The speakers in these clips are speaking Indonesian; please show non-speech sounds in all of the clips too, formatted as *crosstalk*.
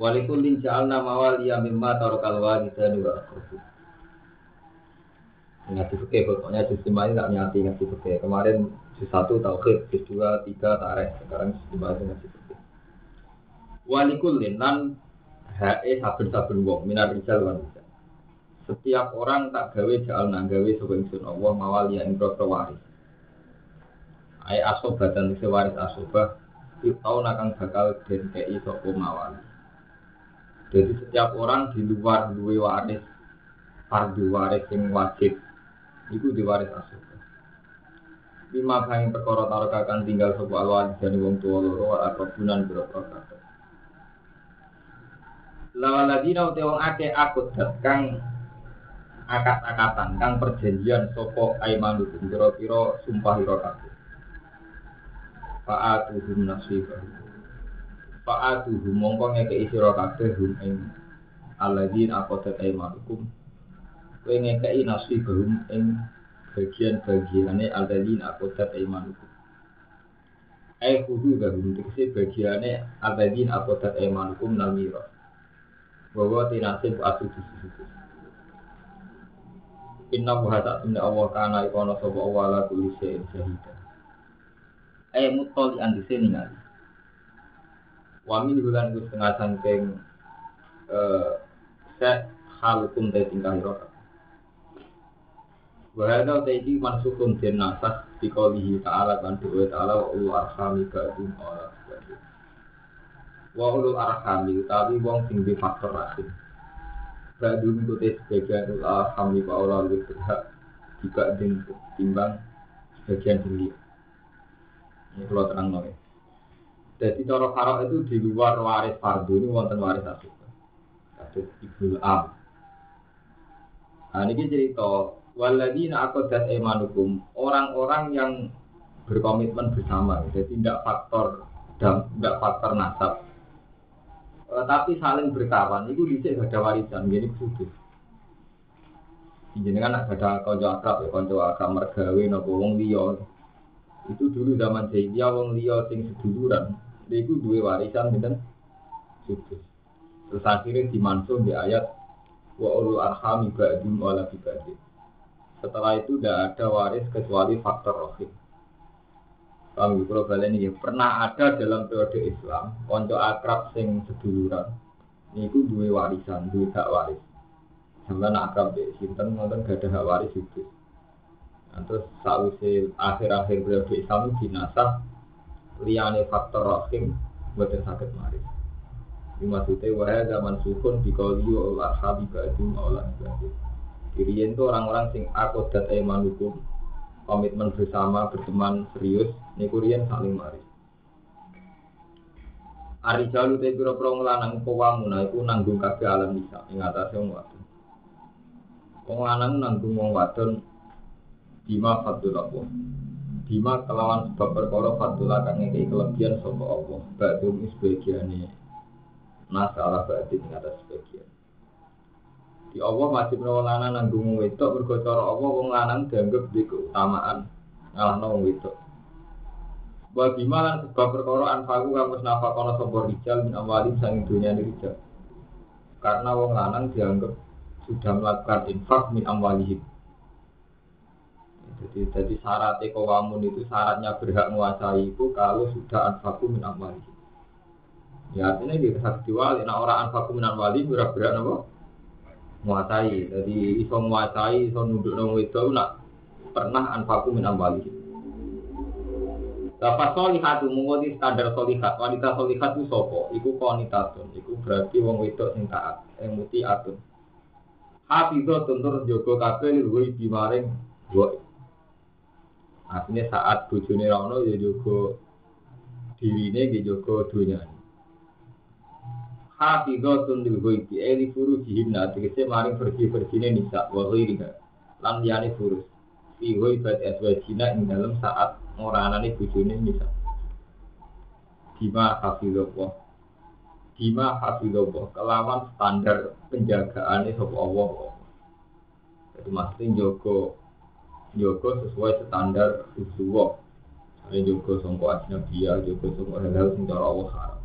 Walikullin ja'alna mawaliya mimma tarakal walidani wa aqrabu. Ngaji fikih pokoknya lima ini tak nyati ngaji fikih. Kemarin satu tauhid, juz dua, tiga tareh, sekarang juz lima itu ngaji fikih. Walikullin lan hae saben-saben wong minar rijal wan. Setiap orang tak gawe ja'alna gawe sapa ingsun Allah mawaliya ing waris. Ai asobah dan waris asobah Itau nakang bakal den kei sapa mawali. Jadi setiap orang di luar duwe waris, fardu waris yang wajib, itu diwaris asuh. Lima kali perkara taruh akan tinggal sebuah alwadi dan wong tua loro atau bulan berapa Lawan lagi nau wong ake akut kang akat-akatan kang perjanjian sopo aimanu kira-kira sumpah ira kabeh. Fa'atuhum nasibahum Fa'atuhu mongko ngekei sira kabeh hum ing alladzin aqadat aymanukum. Kowe ngekei nasibahum ing bagian-bagiane alladzin aqadat aymanukum. Ai kudu gabung tegese bagiane alladzin aqadat aymanukum nal miras. Bahwa tinasib atu disusu. Inna buha tak tunda Allah kana ikono sopa Allah la kulli syai'in syahidah. Ai mutoli andise ningali. Wamin bulan itu setengah sangking eh, set halukum dari tingkah hirota. Wahada taiti mansukun den nasas di kaulihi ta'ala kan doa ta'ala wa ulu arhami ba'dum ba'dum. Wa ulu arhami tapi wong sing di faktor rahim. Ba'dum teh sebagian ulu arhami wa ulu lebih berhak jika timbang sebagian tinggi. Ini kalau terang nol jadi cara farok itu di luar waris fardu ini wonten waris asli. Kasus ibu am. Nah ini cerita waladina akodat emanukum orang-orang yang berkomitmen bersama, jadi tidak faktor dan tidak faktor nasab. E, tapi saling berkawan, itu bisa ada warisan, jadi khusus. Jadi kan ada konco akrab ya, konco akrab mergawe, nopo wong liya. Itu dulu zaman jahiliyah wong liya sing seduluran, itu dua warisan gitu sudus. Terus akhirnya dimansuh di ayat wa ulul arham ba'dum wala. Setelah itu tidak ada waris kecuali faktor rohim. Kami kalau kalian ini pernah ada dalam periode Islam konco akrab sing seduluran. Niku dua warisan, dua hak waris. Sampai akrab di sinten nonton gak ada hak waris itu. Nah, terus sausé akhir-akhir periode Islam dinasah liyane faktor rahim buatan sakit maris. Ini maksudnya wahai zaman sukun di kauliyo Allah habibadim Allah ibadim. Kirian itu orang-orang sing aku dat hukum komitmen bersama berteman serius ini kurian saling maris. Ari jalu te pira pira nglanang pawamuna iku nanggung kabeh alam bisa ing atase wong wadon. Wong lanang nanggung wong wadon bima fadul Allah. Bima kelawan sebab perkara fadula kang ngekei kelebihan sapa Allah. Ba'dum sebagiane masalah berarti ing atas sebagian. Di Allah masih menawa lanang nanggung wedok mergo cara Allah wong lanang dianggap di keutamaan ngalahno wong wedok. Wa bima lan sebab perkara anfaku kang wis nafakono sapa rijal min amwali sang dunya rijal. Karena wong lanang dianggap sudah melakukan infak min amwalihim jadi, jadi syarat ekowamun itu syaratnya berhak menguasai itu kalau sudah anfaku min amwali. Ya artinya kita harus diwali. Nah orang anfaku min amwali berhak berhak apa? Menguasai. Jadi iso menguasai, iso nunduk nong itu nak pernah anfaku min amwali. Bapak solihatu mengikuti standar solihat. Wanita solihat itu sopo. Iku konitatun. Iku berarti wong wedok sing taat. Yang muti atun. Hafidho tuntur jogo kabel luwi bimaring gue Artinya saat bujuni rano ya juga dirine ya juga dunia. hafizatun lil ghaibi eh li furujihinna tegese maring bersih-bersihne nisa wa ghairiha lan liyane furus. Fi ghaibat azwajina ing dalam saat ngoranane bojone nisa bima hafizallah bima hafizallah kelawan standar penjagaane sapa Allah. Jadi maksudnya jogo jogo sesuai standar usulullah ini jogo sangka ajnabiyah jogo sangka hal-hal sing cara Allah haram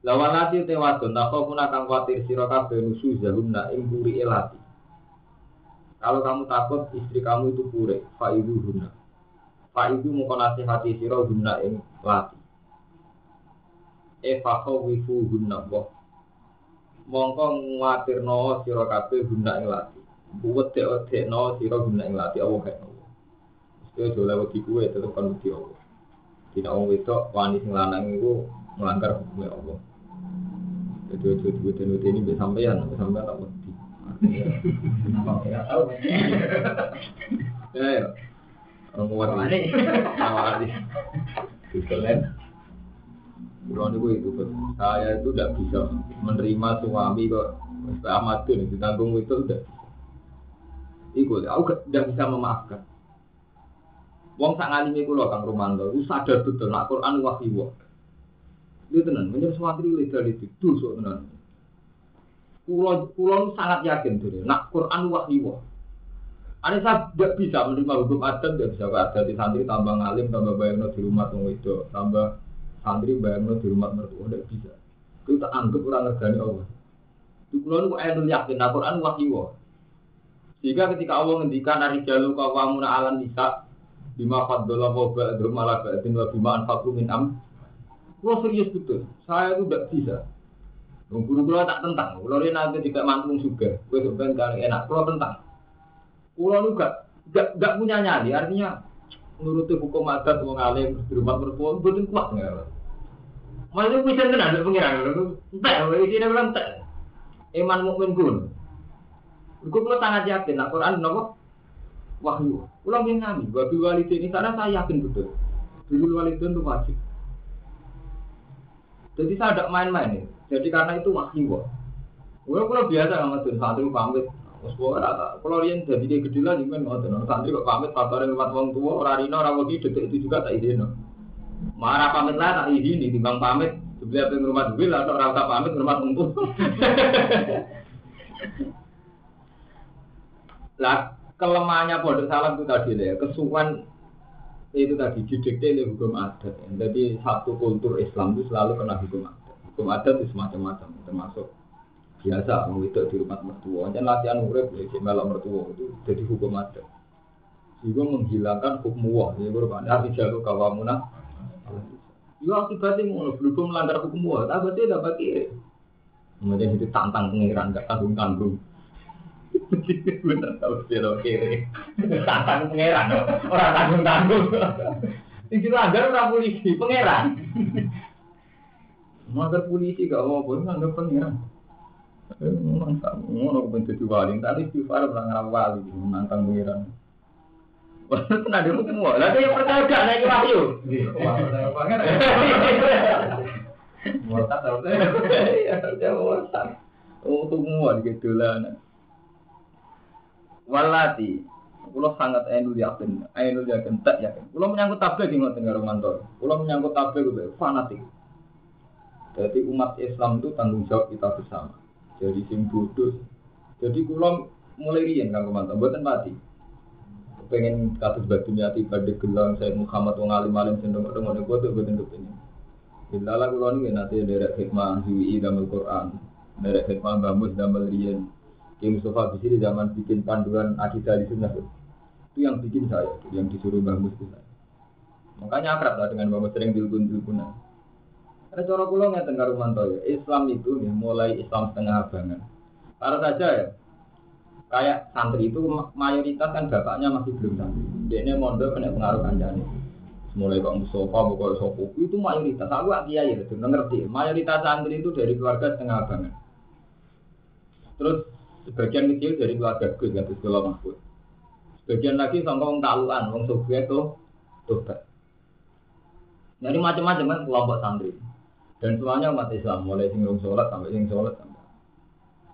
Lawan lati te wadon tak kau pun akan khawatir sira kabeh nusu puri elati. Kalau kamu takut istri kamu itu pure, fa ibu huna. Fa ibu mau nasihati sira huna ing lati. E fa wifu huna boh. Mongko nguatirno sira kabeh huna ing. Buat te no sira huna ing lati Allah kae. Mesti aja lewat kuwe tetep kan mesti Allah. Tidak orang wedok wani sing lanang iku melanggar hukumnya Allah. Jadi ojo duwe dene ini mbek sampean, sampean tak wedi. Ya. Ya ya. Orang kuat ini. Awali. Kalian. Bulan itu itu saya itu tidak bisa menerima suami kok amatun ditanggung itu udah. Iku aku tidak bisa memaafkan. Wong sak ngalimi kula Kang Romanto, itu sadar betul nak Quran wahyu. Itu tenan, menjadi suatu legal itu dosa tenan. Kulo kulo sangat yakin tuh, nak Quran wahyu. Ada saya tidak bisa menerima hukum adat, tidak bisa adat di santri tambah ngalim, tambah bayangno di rumah tunggu itu, tambah santri bayangno di rumah mertua, tidak bisa. Kita anggap orang negani Allah. Kulo nu yakin, nak Quran wahyu. Jika ketika Allah ngendikan dari jalur kawamuna alam nisa, bima faddola wa ba'du malah ba'din wa bima anfaqu min am Kulo serius betul, saya itu tidak bisa. Guru kulo tak tentang, kulo ini nanti tidak mantung juga. Gue sebenarnya kali enak, kulo tentang. Kulo nu gak, gak, gak punya nyali, artinya menuruti hukum adat mau ngalim di rumah mertua betul kuat nggak? Malah bisa ada pengiran, entah, ini bilang entah. Iman mukmin kun. Gue kulo sangat yakin, Al Quran nopo wahyu. Kulo yang ngami, walidin ini karena saya yakin betul. Dulu walidin itu wajib. Jadi saya tidak main-main ya. Jadi karena itu wahyu. Gue kalau biasa sama tuh santri pamit. Rata. Kalau lihat jadi dia gede lah juga nggak tahu. Santri kok pamit kabarin lewat wong tua. Orang rino orang lagi detik itu juga tak izin. Marah pamit lah tak izin. Timbang pamit. Apa yang rumah duit lah. Orang tak pamit rumah tua. *laughs* Lah kelemahannya pondok salam itu tadi ya. Kesukuan itu tadi didikte oleh hukum adat. Jadi satu kultur Islam itu selalu kena hukum adat. Hukum adat itu semacam-macam, termasuk biasa itu di rumah mertua. Jangan latihan urip ya melok mertua itu jadi hukum adat. Juga menghilangkan hukum wah. Jadi berarti arti jalur kawamuna. Ya akibatnya mau belum melanggar hukum wah. Tapi dia dapat kiri. Kemudian itu tantang pengiran, gak tanggung-tanggung. *laughs* Bener tau siro kiri. Tantang pangeran, orang tanggung tanggung. Iki langgar orang polisi, pangeran. *laughs* Manggar polisi gak pun nganggap pangeran. Mantap, ngono bentuk jadi wali, tapi istighfar orang ngarap wali, nantang pangeran. Wah, itu ada hukum wah. Lalu yang pertama gak naik wahyu. Pangeran. Murtad tau. *laughs* Iya, dia murtad. Untuk muat gitu lah walati Kulo sangat ainul yakin, ainul yakin, tak yakin. Kulo menyangkut tabligh di ngoten karo mantor. Kulo menyangkut tabligh kulo fanatik. Jadi umat Islam itu tanggung jawab kita bersama. Jadi sing bodoh. Jadi kulo mulai riyen kanggo mantor, mboten mati. Pengen kasus batu nyati pada gelang saya Muhammad wong alim alim sendong dong ada bodoh boten kepengin. Bila kulo nih nanti derek hikmah HWI dalam Quran, derek hikmah bamus dalam riyen Ki Mustafa di sini zaman bikin panduan akidah di sunnah itu yang bikin saya, yang disuruh Mbah Mus Makanya akrab lah dengan Mus sering dilpun-dilpunan. Ada cara pulau nggak tengah Rumanto ya. Islam itu nih mulai Islam setengah abangan. Karena saja ya, kayak santri itu mayoritas kan bapaknya masih belum santri. Dia ini mondok kena pengaruh kanjani. Mulai kok Mustafa, bukan Sopo, itu mayoritas. Aku kiai ya, ngerti. Mayoritas santri itu dari keluarga setengah abangan. Terus Sebagian kecil dari keluarga Gus, nggak sekolah Mahfud. Sebagian lagi sama orang taluan, orang Soviet tuh tobat. Jadi macam-macam kan kelompok santri. Dan semuanya umat Islam, mulai sing sholat sampai sing sholat sampai.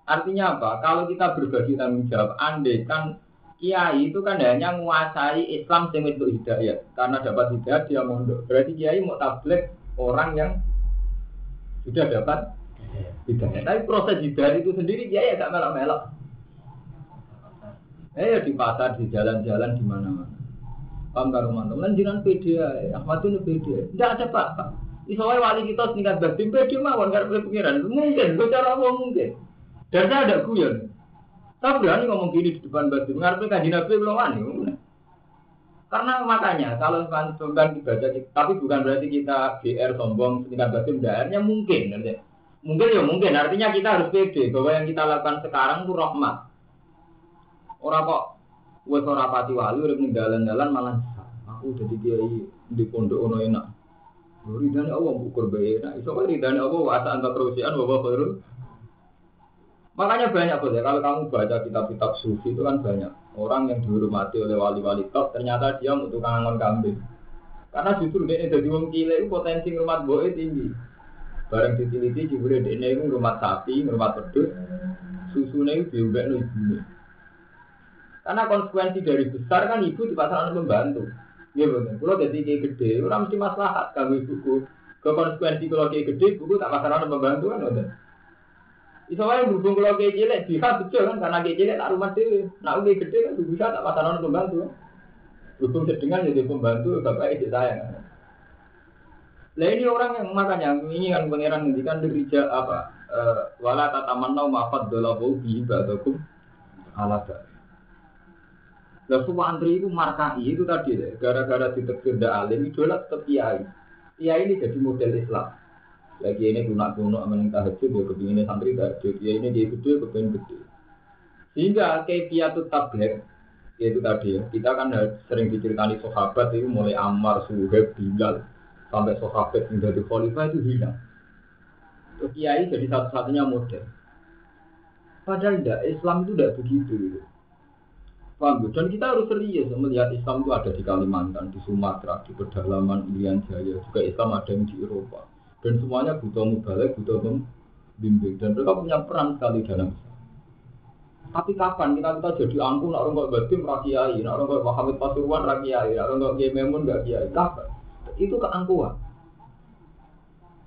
Artinya apa? Kalau kita berbagi tanggung jawab, andai kan kiai itu kan hanya menguasai Islam sing untuk hidayah. Karena dapat hidayah dia mondok. Berarti kiai mau tablet orang yang sudah dapat hidayah. Tapi proses hidayah itu sendiri kiai agak melok-melok. Eh di pasar, di jalan-jalan, di mana-mana. Paham karo. Lan jiran PD Ahmad itu PD. Tidak ada apa-apa. Isowai wali kita setingkat batin PD mawon karo pikiran. Mungkin, cara apa mungkin. Dan saya ada guyon. Saya berani ngomong gini di depan batu. Ngarepin kaji Nabi belum wani. Karena makanya kalau bukan dibaca, tapi bukan berarti kita GR sombong setingkat batin. Daerahnya mungkin. Mungkin ya mungkin. Artinya kita harus pede bahwa yang kita lakukan sekarang itu rahmat. Orang kok wes ora pati wali udah jalan-jalan malah aku jadi kiai di pondok ono enak. Ridane Allah ukur bae enak. Iso wae ridane Allah wa asa anta terusian wa Makanya banyak ya kalau kamu baca kitab-kitab sufi itu kan banyak orang yang dihormati oleh wali-wali top ternyata dia untuk kangen kambing. Karena justru dia jadi wong itu potensi rumah boe tinggi. Bareng diteliti jebule dia itu rumah sapi, rumah pedut, susunya itu diubah ibu. Karena konsekuensi dari besar kan ibu di pasangan membantu. Iya betul. Kalau jadi kayak gede, orang mesti maslahat kami buku. Ke konsekuensi kalau kayak gede, buku tak pasangan membantu kan betul. Iso wae kalau kayak cilik bisa betul kan karena kayak cilik tak rumah dhewe. Nah kayak gede kan bisa tak pasaran pembantu. Dukung sedengan jadi pembantu bapak itu saya. Lah ini orang yang makanya ini kan pangeran ngendikan derija apa? Uh, wala tatamannau ma'fad dolabu bi ibadakum ala Lah semua antri itu markai itu tadi gara-gara ditekir alim idola tetap kiai. Kiai ini jadi model Islam. Lagi ini guna guna aman tahajud ya kepinginnya santri tahajud. Ya ini dia gede kepingin gede. Sehingga tuh tablet itu tadi ya. Kita kan sering diceritani sahabat itu mulai Ammar, Suhaib, Bilal sampai sahabat yang jadi khalifah itu hilang. Terus kiai jadi satu-satunya model. Padahal tidak, Islam itu tidak begitu. Gitu. Paham Dan kita harus serius melihat Islam itu ada di Kalimantan, di Sumatera, di pedalaman Irian Jaya, juga Islam ada yang di Eropa dan semuanya butuh mubalik, butuh membimbing dan mereka punya peran sekali dalam tapi kapan kita kita jadi angkuh nak orang kok badim rakyai, nak orang kok Muhammad Pasuruan rakyai, nak orang kok Kiai Memun gak kiai, kapan? Itu keangkuhan.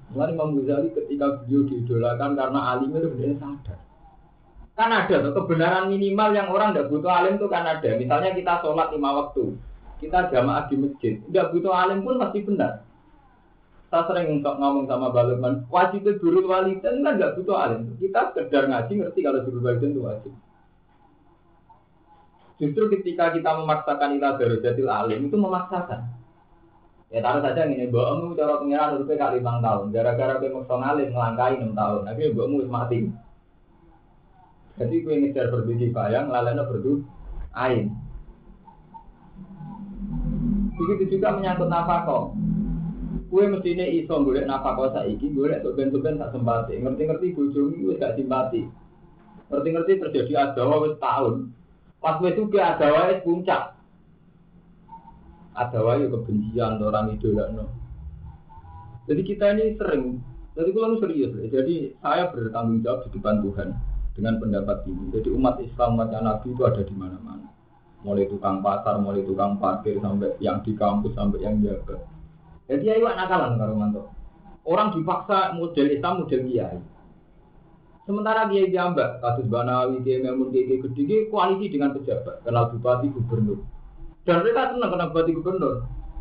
Mulai Imam Ghazali ketika beliau diidolakan karena alimnya itu benar sadar. Kan ada tuh kebenaran minimal yang orang tidak butuh alim itu kan ada. Misalnya kita sholat lima waktu, kita jamaah di masjid, tidak butuh alim pun pasti benar. Saya sering untuk ngomong sama Balukman, wajib itu guru walidan kan nggak butuh alim. Kita sekedar ngaji ngerti kalau guru walidan itu wajib. Justru ketika kita memaksakan ilah darajatil alim itu memaksakan. Ya taruh saja ini, mbokmu cara pengiran urupnya kali lima tahun. Gara-gara gue maksa ngalim ngelangkai enam tahun. Tapi mbokmu mati. Jadi gue ngejar berbiji bayang, lalena berdu ain. Begitu juga menyangkut nafkah. Kue mestinya iso golek nafkah saiki, golek soben-soben tak simpati. Ngerti-ngerti bojomu wis gak simpati. Ngerti-ngerti terjadi adawa wis tahun. Pas wis juga adawa wis puncak. Adawa yo kebencian orang idolakno. Jadi kita ini sering, jadi kalau serius, jadi saya bertanggung jawab di depan Tuhan dengan pendapat ini. Jadi umat Islam, umat Nabi itu ada di mana-mana. Mulai tukang pasar, mulai tukang parkir, sampai yang di kampus, sampai yang jaga jadi ya nakalan karo mantu. Orang dipaksa model Islam model kiai. Sementara kiai jambak, kasus Banawi, kiai Memun, kiai gede, koalisi dengan pejabat, kenal bupati gubernur. Dan mereka senang kenal bupati gubernur.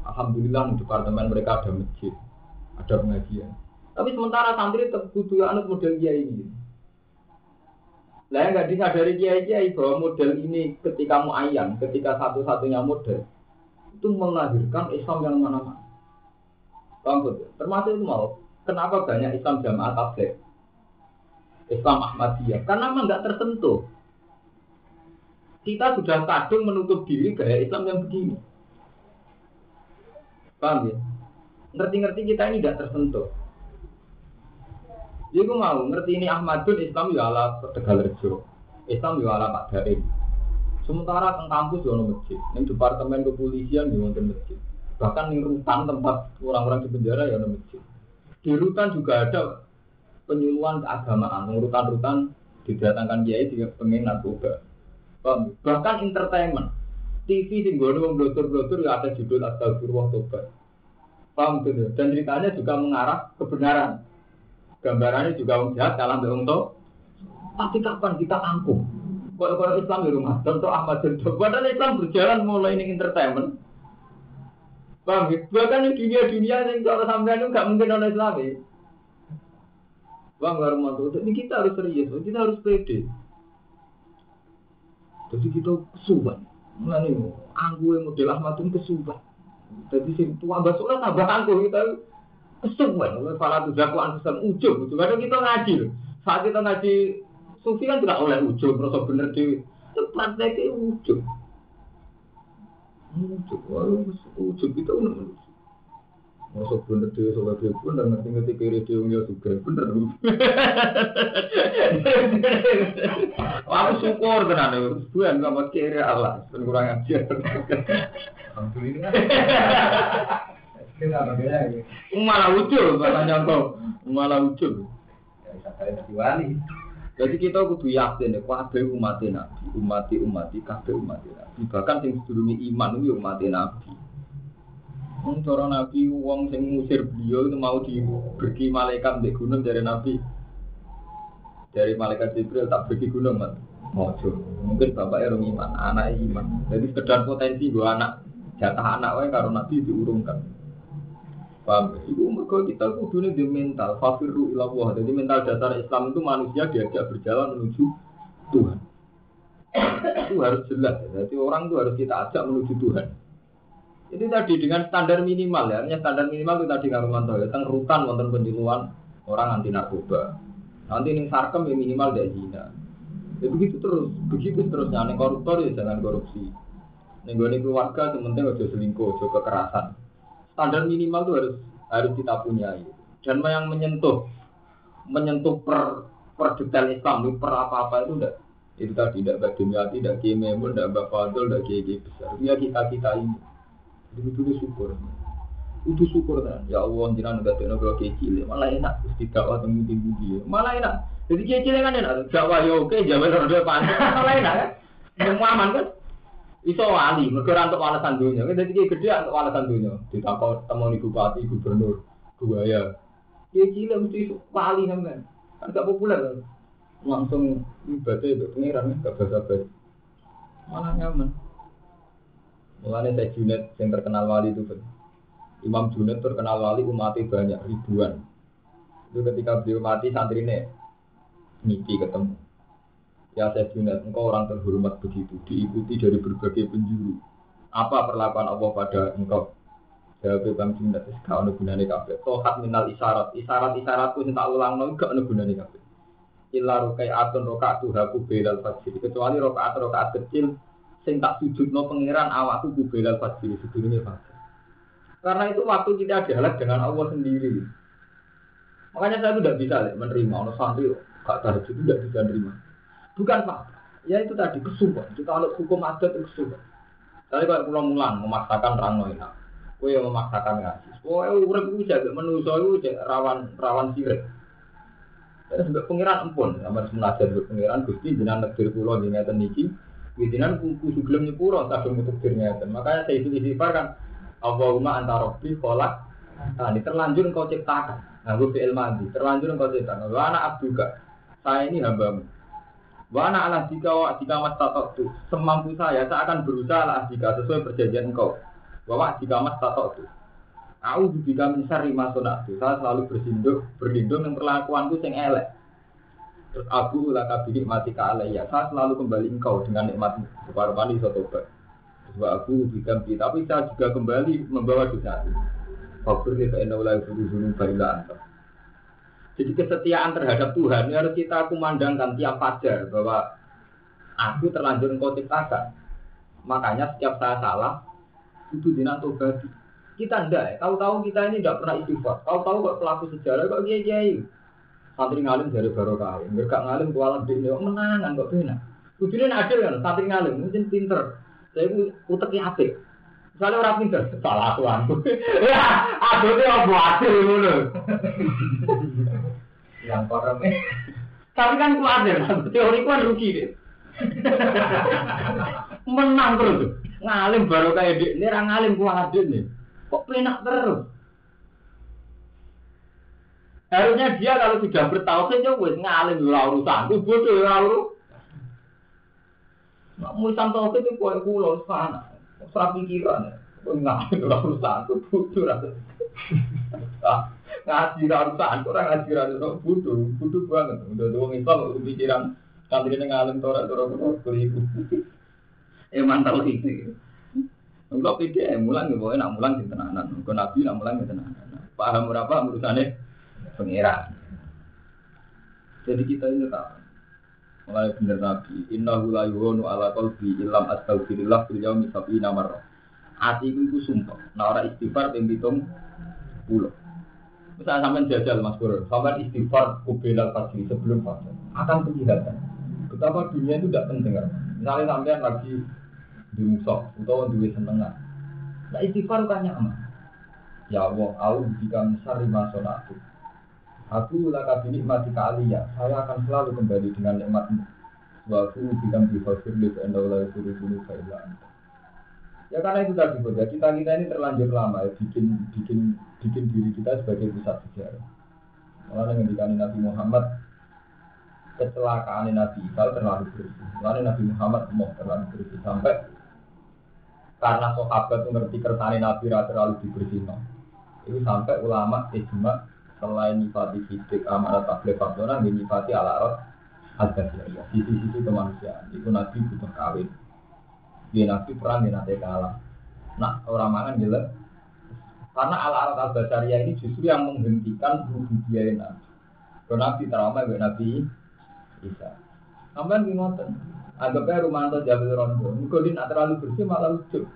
Alhamdulillah di departemen mereka ada masjid, ada pengajian. Tapi sementara santri tetap butuh anut model kiai ini. Lah yang nggak disadari kiai kiai bahwa model ini ketika mau ayam, ketika satu-satunya model itu melahirkan Islam yang mana-mana. Paham Termasuk itu mau. Kenapa banyak Islam jamaah tabligh? Islam Ahmadiyah. Karena memang nggak tersentuh. Kita sudah kadung menutup diri gaya Islam yang begini. Paham ya? Ngerti-ngerti kita ini tidak tersentuh. Jadi gue mau ngerti ini Ahmadun Islam ya ala Tegal Rejo. Islam ya ala Pak Daim. Sementara teng kampus ya masjid, yang departemen kepolisian di masjid bahkan di rutan tempat orang-orang di penjara ya ada masjid Di rutan juga ada penyuluhan keagamaan, rutan-rutan didatangkan kiai dia pengen narkoba. Bahkan entertainment. TV sing gue wong blotur-blotur ya ada judul Astagfirullah Tobat. Paham gitu? Dan ceritanya juga mengarah kebenaran. Gambarannya juga wong jahat kalah mbek wong Tapi kapan kita angkuh? Kalau Islam di rumah, contoh Ahmad Jendok. Padahal Islam berjalan mulai ini entertainment. Paham ya? Bahkan di dunia-dunia yang kalau sampai itu nggak mungkin oleh Islam ya. Bang Warmanto, ini kita harus serius, kita harus pede. Jadi kita kesuban. Mulane anggu model Ahmad itu kesuban. Jadi si tua basolah tambah anggu kita kesuban. Oleh para tuh dakwaan pesan ujung. Itu kadang kita ngaji. Saat kita ngaji sufi kan tidak oleh ujung, merasa bener di ke ujung. Ujung, ujung kita udah Masuk bener dia soal dia pun dan ngerti ngerti kiri dia punya juga bener. Aku syukur tenan ya. Tuhan nggak mau kiri Allah, dan kurang ajar. Alhamdulillah. Malah lucu, malah nyangkau, malah lucu. Jadi kita kudu yakin ya, kabeh umat Nabi, umat umat kabeh umat Nabi. Bahkan sing sedurunge iman itu umat Nabi. Wong cara Nabi wong sing ngusir beliau itu mau diberi malaikat di gunung dari Nabi. Dari malaikat Jibril tak pergi gunung, Mas. Mojo. Mungkin bapaknya orang iman, anak iman. Jadi sekedar potensi gua anak jatah anak wae karo Nabi diurungkan. Paham? Ibu mereka kita kudunya di mental, fafiru ilallah. Jadi mental dasar Islam itu manusia diajak berjalan menuju Tuhan. itu harus jelas. Jadi orang itu harus kita ajak menuju Tuhan. Itu tadi dengan standar minimal ya, artinya standar minimal itu tadi ngaruman ya, tentang rutan wonten penjeluan orang anti narkoba. Nanti ini sarkem ya minimal dari zina. Ya begitu terus, begitu terusnya. Nih koruptor ya jangan korupsi. Nih gue keluarga sementing udah selingkuh, udah kekerasan. Standar minimal itu harus harus kita punya. Dan yang menyentuh menyentuh per per detail Islam, per apa-apa itu udah itu tadi tidak bagian tidak kiai tidak bapak tidak kiai besar. Ya kita kita ini. Itu syukur. Itu syukur kan. Ya Allah, jangan nggak tahu kalau kecil, malah enak. Terus tidak temu tinggi dia, malah enak. Jadi kecil kan enak. Jawa ya oke, Jawa rada panas, *laughs* malah enak kan. Yang aman kan. Iso wali, mereka untuk alasan dunia. Jadi kayak gede untuk alasan dunia. Ditakut teman bupati, gubernur, buaya. Kecil mesti wali kan. Kan gak populer kan. Langsung ibadah itu pengiran, gak basa-basi. Malah nyaman. Mulanya saya Junet yang terkenal wali itu kan. Imam Junet terkenal wali umatnya banyak ribuan. Itu ketika beliau mati santrinya mimpi ketemu. Ya saya Junet, engkau orang terhormat begitu, diikuti dari berbagai penjuru. Apa perlakuan Allah pada engkau? Jawab Bang Junet, kau ada gunanya kafe. Tohat minal isyarat, isyarat-isyaratku yang tak ulang gak ada gunanya kafe. Illa rokai atun rokaat tuhaku belal fajr. Kecuali rokaat rokaat kecil sing tak no pangeran awakku ku belal fajr sedurunge fajr. Karena itu waktu kita dialog dengan Allah sendiri. Makanya saya tidak bisa ya, menerima ono santri gak tahu itu tidak bisa menerima. Bukan Pak. Ya itu tadi kesumpah. Kita kalau hukum adat itu kesumpah. Tadi kalau pulang mulang memaksakan terang enak. Kue yang memaksakan ngaji. Kue urip itu jaga menuso itu rawan rawan sirik. Sebagai pengiran empun, semenajat sebagai pengiran gusti jenang negeri pulau di ngeten niki Widinan kudu gelem nyepuro kadung untuk dirinya. Makanya saya itu istighfar kan Allahumma anta rabbi kholak Nah, ini terlanjur engkau ciptakan. Nah, gue fi'il madi. Terlanjur engkau ciptakan. Wa anak abduka. Saya ini hambamu. Wa anak ala jika wa jika mas tatok tu. Semampu saya, saya akan berusaha lah jika sesuai perjanjian engkau. Wa jika mas tatok tu. Aku juga mencari masuk Saya selalu bersinduk, berlindung yang perlakuanku yang elek. Terus aku laka bidik mati alaiya. Saya selalu kembali engkau dengan nikmatmu. Separuh mani sotobat. Terus aku diganti. Tapi saya juga kembali membawa dosa. Fakir kita inna ulai suruh baila Jadi kesetiaan terhadap Tuhan ini harus kita kumandangkan tiap fajar bahwa aku terlanjur engkau ciptakan. Makanya setiap saya salah itu dinat tobat. Kita ndak ya. Tahu-tahu kita ini tidak pernah istighfar. Tahu-tahu kok pelaku sejarah kok kiai-kiai santri ngalim dari barokah mereka ngalim kualat di ini menangan kok benar kudunya adil kan santri ngalim mungkin pinter saya uteknya apik Misalnya orang pinter, salah tuanku. *laughs* Ya, aduh ini apa hasil ngono. *laughs* Yang koremnya. Tapi kan kuatir, teori kan rugi deh. *laughs* Menang terus. Ngalim baru kayak dia, ini orang ngalim kuatir nih. Kok penak terus? Harusnya dia kalau sudah bertauhid ya wis ngalim ora urusan, ku bodoh ora urusan. Nek musan tauhid itu koyo kula sana. Ora pikiran. Kok ngalim ora urusan, ku bodoh ora. Ah, Ngaji ora urusan, ora ngaji ora urusan bodoh, bodoh banget. Udah Islam kok pikiran kantri ngalim tora tora tora iku. Eh mantap itu. Enggak pede, mulang ya, pokoknya nak mulang di tenanan. Enggak nabi nak mulang di tenanan. Paham berapa urusannya? Pengiran. Jadi kita ini tahu. Mulai bener Nabi, Inna la yuhonu ala qalbi ilam astaghfirullah fil yaumi sab'ina marrah. Atiku itu sumpah. Nah orang istighfar ping pitung puluh. Misalnya sampai jajal Mas Bro, sampai istighfar kubelal fajri sebelum fajr akan kelihatan betapa dunia itu tidak penting. Misalnya sampai lagi di musok atau di senengan. Nah istighfar kan nyaman. Ya Allah, aku jika misal lima. Aku laka binikmati aliyah. Saya akan selalu kembali dengan nikmatmu. Wa aku bilang di li fa inna la yusuru sunu fa illa anta. Ya karena itu tadi ya kita kita ini terlanjur lama ya bikin bikin bikin diri kita sebagai pusat sejarah. Malah dengan Nabi Muhammad kecelakaan Nabi Isa terlalu bersih. Lalu Nabi Muhammad mau terlalu bersih sampai karena sahabat itu ngerti kersane Nabi terlalu dibersihkan. Itu sampai ulama ijma selain nifati fisik amanat tablet faktora nifati ala ada ya sisi-sisi kemanusiaan itu nabi butuh kawin. Dia nabi perang dia nanti kalah. Nah orang mangan jelek. Karena ala rot al basaria ini justru yang menghentikan rububiyah nabi. Kalau nabi trauma gue nabi bisa sampai gimana? Anggapnya rumah atau jabil rondo. Dia terlalu bersih malah lucu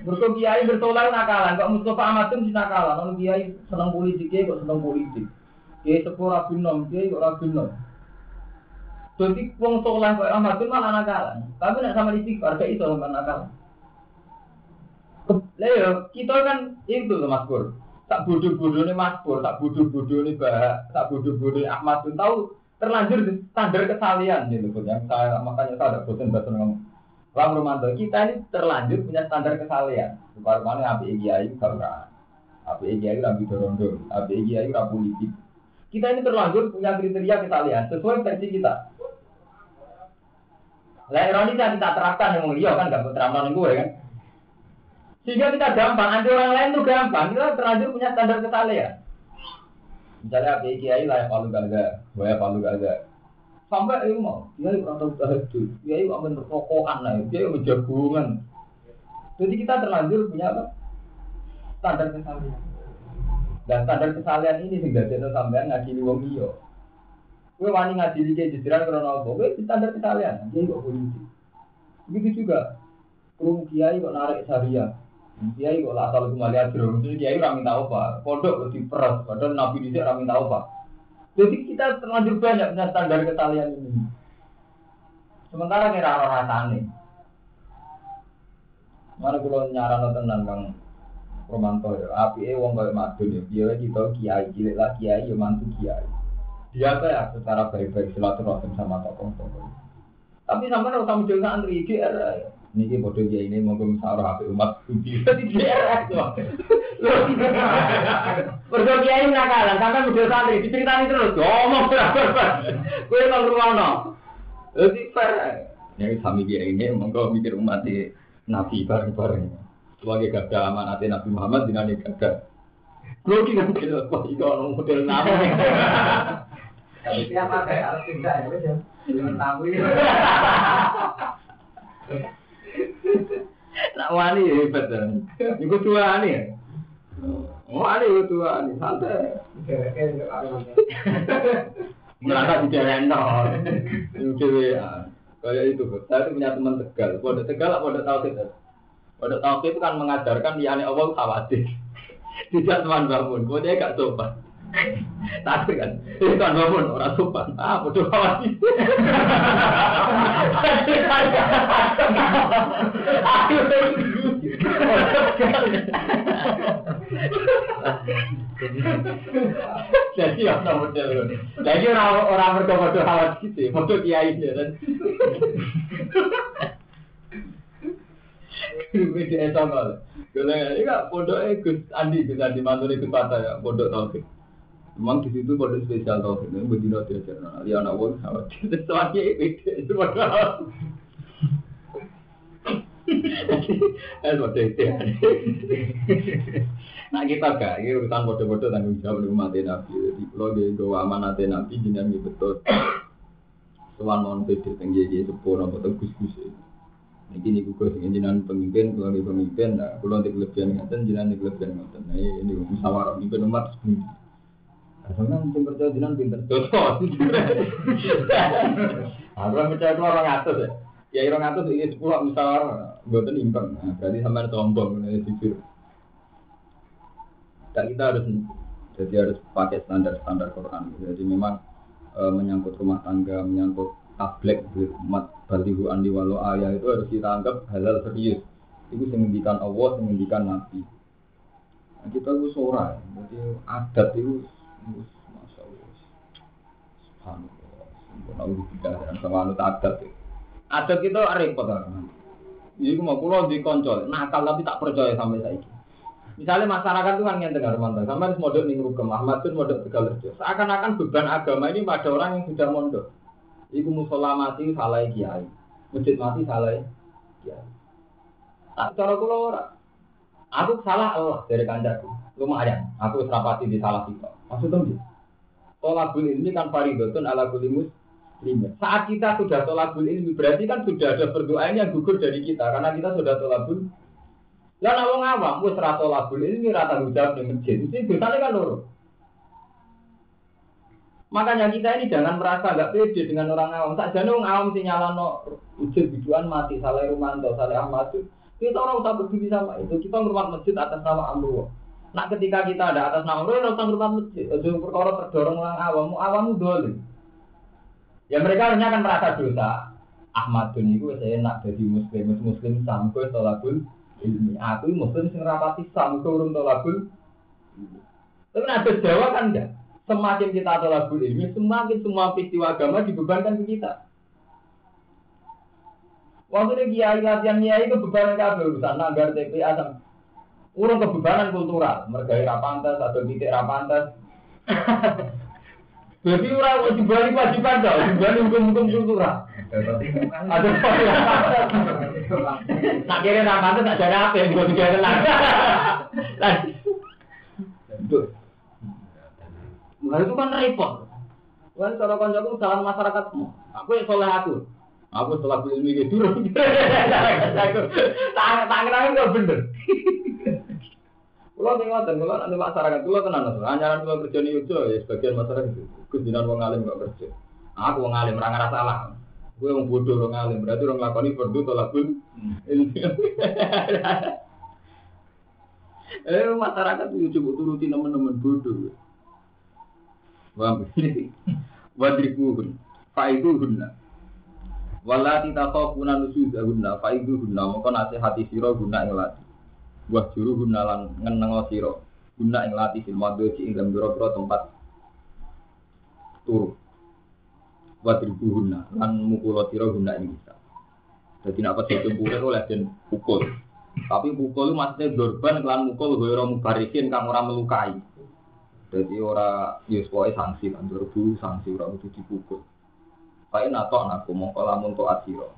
Mereka kiai bertolak nakalan, kok Mustafa Ahmad itu nakalan, kalau kiai senang politik, kok senang politik. Kiai sepuh rabin nom, kiai kok rabin nom. Jadi wong soleh kok Ahmad itu malah nakalan. Tapi nak sama istighfar kayak itu sama nakalan. Lah kita kan itu loh Mas Pur. Tak bodoh-bodoh nih Mas Pur, tak bodoh-bodoh nih Bah, tak bodoh-bodoh Ahmad pun tahu terlanjur standar kesalian gitu yang saya makanya saya ada bosan bahasa ngomong Bang Romanto, kita ini terlanjur punya standar kesalahan. Supaya mana api kiai gak api kiai rabi dorondo, api kiai rabi politik. Kita ini terlanjur punya kriteria kesalahan sesuai versi kita. Lah ironi saya kita terapkan yang mulia kan gak terapkan yang gue kan. Sehingga kita gampang, nanti orang lain tuh gampang. Kita terlanjur punya standar kesalahan. Misalnya api kiai layak palu gaga, gue palu gaga. Sampai itu mau, dia itu tahu tahajud, dia itu akan berkokohan lah, dia itu jagungan. Jadi kita terlanjur punya apa? Standar kesalahan. Dan standar kesalahan ini sehingga jadi sampean ngaji wong iyo. Gue wani ngaji di kayak jajaran karena apa? Gue standar kesalahan, dia kok politik. Begitu juga, kurung kiai kok narik syariah. Kiai kok lah kembali aja, kiai orang minta apa? Kok diperas, padahal nabi di sini orang minta apa? Jadi kita terlanjur banyak punya standar kesalahan ini. Sementara kira roh rasane. Mana kalau nyaran tenan kang Romanto ya, api eh wong kaya madun ya, biar kita kiai cilik lah kiai ya mantu kiai. Dia ya secara baik-baik silaturahim sama tokoh-tokoh. Tapi sama kalau kamu jaga antri GR, ini bodoh dia ini mau musyawarah HP umat budi. Jadi GR itu. Mergo kiai nakalan, sampai model santri diceritani terus, ngomong berapa Kowe nang ruwono. Jadi fair. Ya sami kiai ini monggo mikir umat nabi bareng-bareng. Sebagai gada amanat Nabi Muhammad dengan gada. Kulo ki nang kira kok iki ono model nama. *laughs* Tapi tiap pakai harus tidak ya, wes *laughs* ya. Jangan tahu ya. Nak wani hebat kan. Iku tua ya. Oh, ada itu tua nih santai. Merasa di renor. Itu kayak itu. Saya tuh punya teman tegal. Pada tegal, tahu tidak. Pada tahu itu kan mengajarkan di aneh Allah khawatir. Tidak teman bangun. Kau dia gak sopan. Tapi kan, itu kan bangun orang sopan. Ah, bodoh. Aku Jadi ana model. Jadi ora ora mergo padha hawas gitu, padha kiai kan. Wis esok kok. Kalau ini kan pondoknya Gus Andi, Gus Andi mantan itu patah ya, pondok taufik. Memang di situ pondok spesial taufik, ini bedino diajar, nah, ya anak wong khawatir. Soalnya itu itu padahal. Eh, bodoh itu. Nah kita gak, ini urusan bodoh-bodoh tanggung jawab di umat Nabi. Jadi kalau dia gawa amanat Nabi, jenengan betul. Tuhan mohon pede, tinggi dia sepuluh, atau gus-gus Ini ini gue sing jenengan pemimpin, kalau dia pemimpin, nah kalau nanti kelebihan ngaten, jenengan kelebihan ngaten. Nah ini musyawarah pemimpin umat sepuluh. Karena mungkin percaya jenengan pinter. Aku percaya itu orang atas ya. Ya orang atas ini sepuluh musyawarah, buatan imbang. Nah, berarti sama sombong, ini jujur. Dan kita harus jadi harus pakai standar-standar Quran. Jadi memang e, menyangkut rumah tangga, menyangkut tablek, umat balihu andi walau ayah itu harus kita anggap halal serius. Itu menghentikan Allah, menghentikan Nabi. Nah, kita itu sora, jadi adat itu, masya Allah, subhanallah, sempurna udah tidak sama anut adat itu. Adat kita repot kan. Jadi mau pulau di koncol, nakal tapi tak percaya sampai saya Misalnya masyarakat itu kan yang dengar mantan, sama harus modal nih rukem, Ahmad pun modal tegal Seakan-akan beban agama ini pada orang yang sudah mondok. Iku musola mati salah kiai, masjid mati salah kiai. Tak cara kula ora. Aku salah Allah dari kandaku. Lumayan, aku serapati di salah kita. Maksudnya gitu. Tolabul ini kan faridotun ala kulimus muslimin. Saat kita sudah tolabul ini berarti kan sudah ada berdoa yang gugur dari kita karena kita sudah tolabul lah nek wong awam wis ra tolabul ilmi ra tanggung jawab ning masjid, mesti dosane kan loro. Makanya kita ini jangan merasa nggak pede dengan orang awam. Tak jadi orang awam sih nyalano ujian biduan mati, salah Rumanto, salah Ahmad Kita orang usah berdiri sama itu. Kita ngurmat masjid atas nama Amru. Nah ketika kita ada atas nama kita usah ngurmat masjid. Itu perkara terdorong orang awam. Awam dulu. Ya mereka hanya akan merasa dosa. Ahmadun itu saya enak jadi muslim, muslim sampai tolakul ilmi. Aku muslim sing rapati sam turun tolabul. Tapi ada Jawa kan enggak. Semakin kita tolabul ilmi, semakin semua peristiwa agama dibebankan ke kita. Waktu ini kiai latihan kiai kebebanan kabel urusan nagar TPA sama urung kebebanan kultural, mergai rapantas atau titik rapantas. *laughs* Jadi orang wajib balik wajiban dong, dibalik hukum-hukum kultural. Ada Nak kira nak pantas tak ada apa yang gue tiga tenang. Nah itu kan repot. Kan cara kancaku dalam masyarakat, aku yang soleh aku. Aku setelah gitu turun. *laughs* Tangan tangan nggak bener. Kalau tengok dan kalau nanti masyarakat, kalau tenang lah. Anjuran kalau kerja itu ya sebagian masyarakat itu. Kujinan wong alim nggak kerja. Aku wong alim, rasa salah. Gue yang bodoh orang alim, berarti orang lakoni perdu tolak pun. Eh masyarakat itu coba turuti teman-teman bodoh. Wah, *laughs* wadribuhun, faiduhunna. Walati takofuna nusudahunna, faiduhunna. Maka nasihati siro guna ngelati. Wah juru guna lan ngenengo siro. Guna ngelati fil madoji ing dalam biro tempat turu. Wadribu guna lan mukulo tiro guna ini bisa jadi nak pas jempure oleh dan pukul. Tapi pukul itu maksudnya dorban kelan mukul gue mubarikin kang orang melukai. Jadi ora yus ya sanksi kan dorbu sanksi orang itu dipukul. Pak nato aku mau lamun to asiro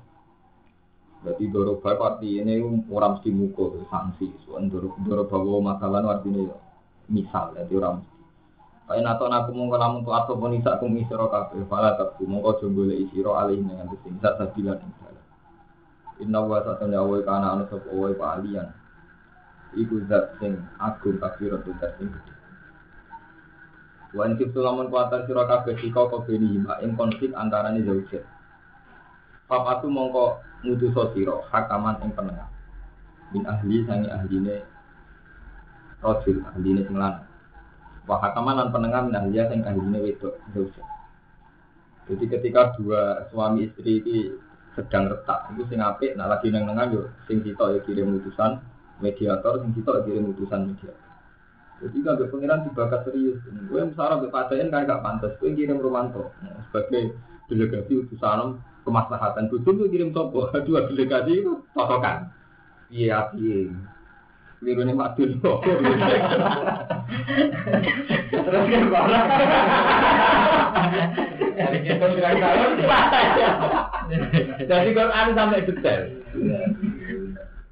Berarti doroba arti ini orang mesti mukul sanksi. Soal doroba masalah artinya ya misal jadi orang mesti Kain atau aku mau lamun tuh atau pun isa kum isiro kafe, fala tak mau kau coba le isiro alih dengan tuh sing zat sabilan yang salah. Inna wa satanya awal kana anu sop awal alian. Iku zat sing agung kafir tuh zat sing gede. Wan siro siko kau beni hima ing konflik antaranya jauh jet. Papatu mongko ngutus siro hakaman ing penengah. Min ahli sangi ahline rojul ahline sing lanang Wahakaman dan penengah minahliya yang kahilnya wedok dosa. Jadi ketika dua suami istri ini sedang retak, itu sing apik, nah lagi neng nengah yo, sing kita ya kirim utusan mediator sing kita kirim utusan mediator. Jadi kan pengiran dibakat serius. Gue misalnya be padain kan gak pantas. Gue kirim Romanto nah, sebagai delegasi utusan kemaslahatan. Bujuk gue kirim sopo dua delegasi itu totokan. Iya iya. Liru nih madun Terus kan barang. Jadi Quran sampai detail.